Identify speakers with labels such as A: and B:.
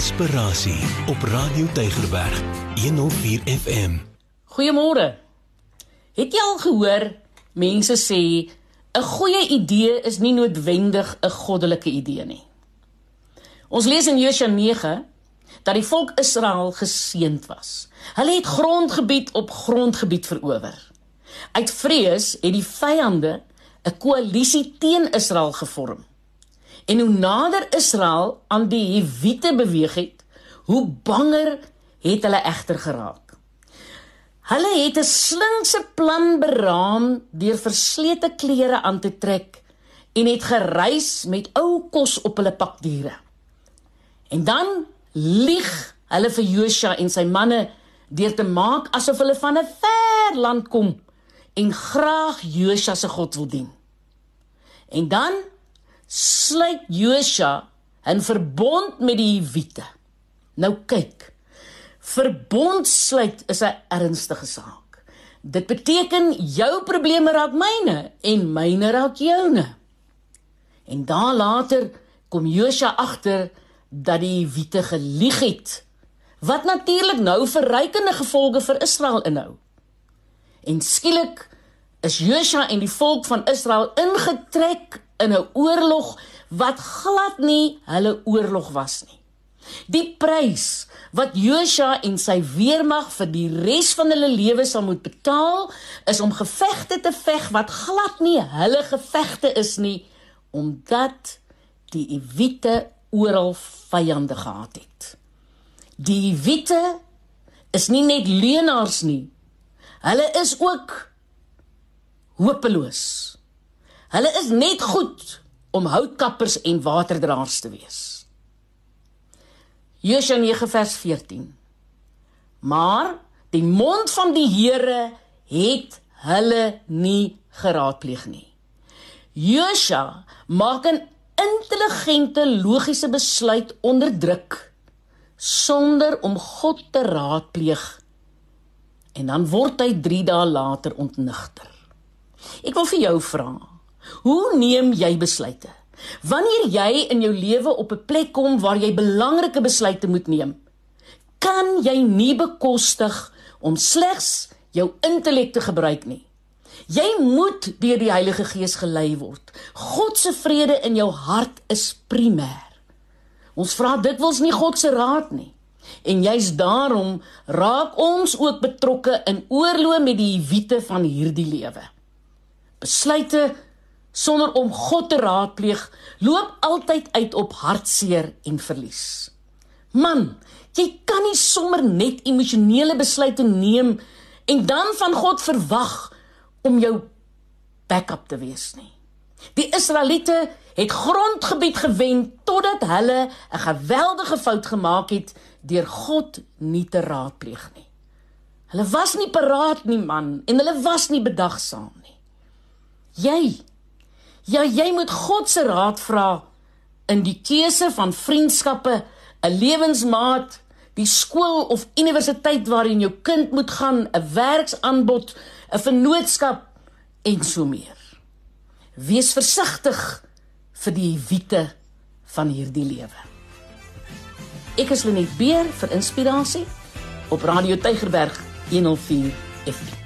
A: Inspirasie op Radio Tygerberg 104 FM.
B: Goeiemôre. Het jy al gehoor mense sê 'n goeie idee is nie noodwendig 'n goddelike idee nie. Ons lees in Josua 9 dat die volk Israel geseënd was. Hulle het grondgebied op grondgebied verower. Uit vrees het die vyande 'n koalisie teen Israel gevorm. En hoe nader Israel aan die Hiwite beweeg het, hoe banger het hulle egter geraak. Hulle het 'n slinkse plan beraam deur verslete klere aan te trek en het gereis met ou kos op hulle pakdiere. En dan lieg hulle vir Josua en sy manne deur te maak asof hulle van 'n ver land kom en graag Josua se God wil dien. En dan sluit Josua 'n verbond met die Hiwite. Nou kyk. Verbond sluit is 'n ernstige saak. Dit beteken jou probleme raak myne en myne raak joune. En daar later kom Josua agter dat die Hiwite gelieg het. Wat natuurlik nou verrykende gevolge vir Israel inhou. En skielik is Josua en die volk van Israel ingetrek in 'n oorlog wat glad nie hulle oorlog was nie. Die prys wat Josua en sy weermag vir die res van hulle lewe sal moet betaal, is om gevegte te veg wat glad nie hulle gevegte is nie, omdat die Ewite oral vyande gehad het. Die Ewite is nie net leenaars nie. Hulle is ook hopeloos. Hulle is net goed om houtkappers en waterdraers te wees. Josua 9 vers 14. Maar die mond van die Here het hulle nie geraadpleeg nie. Josua maak 'n intelligente logiese besluit onder druk sonder om God te raadpleeg. En dan word hy 3 dae later ontnigter. Ek wil vir jou vra, Hoe neem jy besluite? Wanneer jy in jou lewe op 'n plek kom waar jy belangrike besluite moet neem, kan jy nie bekostig om slegs jou intellek te gebruik nie. Jy moet deur die Heilige Gees gelei word. God se vrede in jou hart is primêr. Ons vra dikwels nie God se raad nie. En juis daarom raak ons ook betrokke in oorloë met die wiete van hierdie lewe. Besluite sonder om God te raadpleeg, loop altyd uit op hartseer en verlies. Man, jy kan nie sommer net emosionele besluite neem en dan van God verwag om jou backup te wees nie. Die Israeliete het grondgebied gewen totdat hulle 'n geweldige fout gemaak het deur God nie te raadpleeg nie. Hulle was nie paraat nie man en hulle was nie bedagsaam nie. Jy Ja, jy moet God se raad vra in die keuse van vriendskappe, 'n lewensmaat, die skool of universiteit waarin jou kind moet gaan, 'n werksaanbod, 'n vennootskap en so meer. Wees versigtig vir die wiete van hierdie lewe. Ek is Lenet Beer vir inspirasie op Radio Tygerberg 104 FM.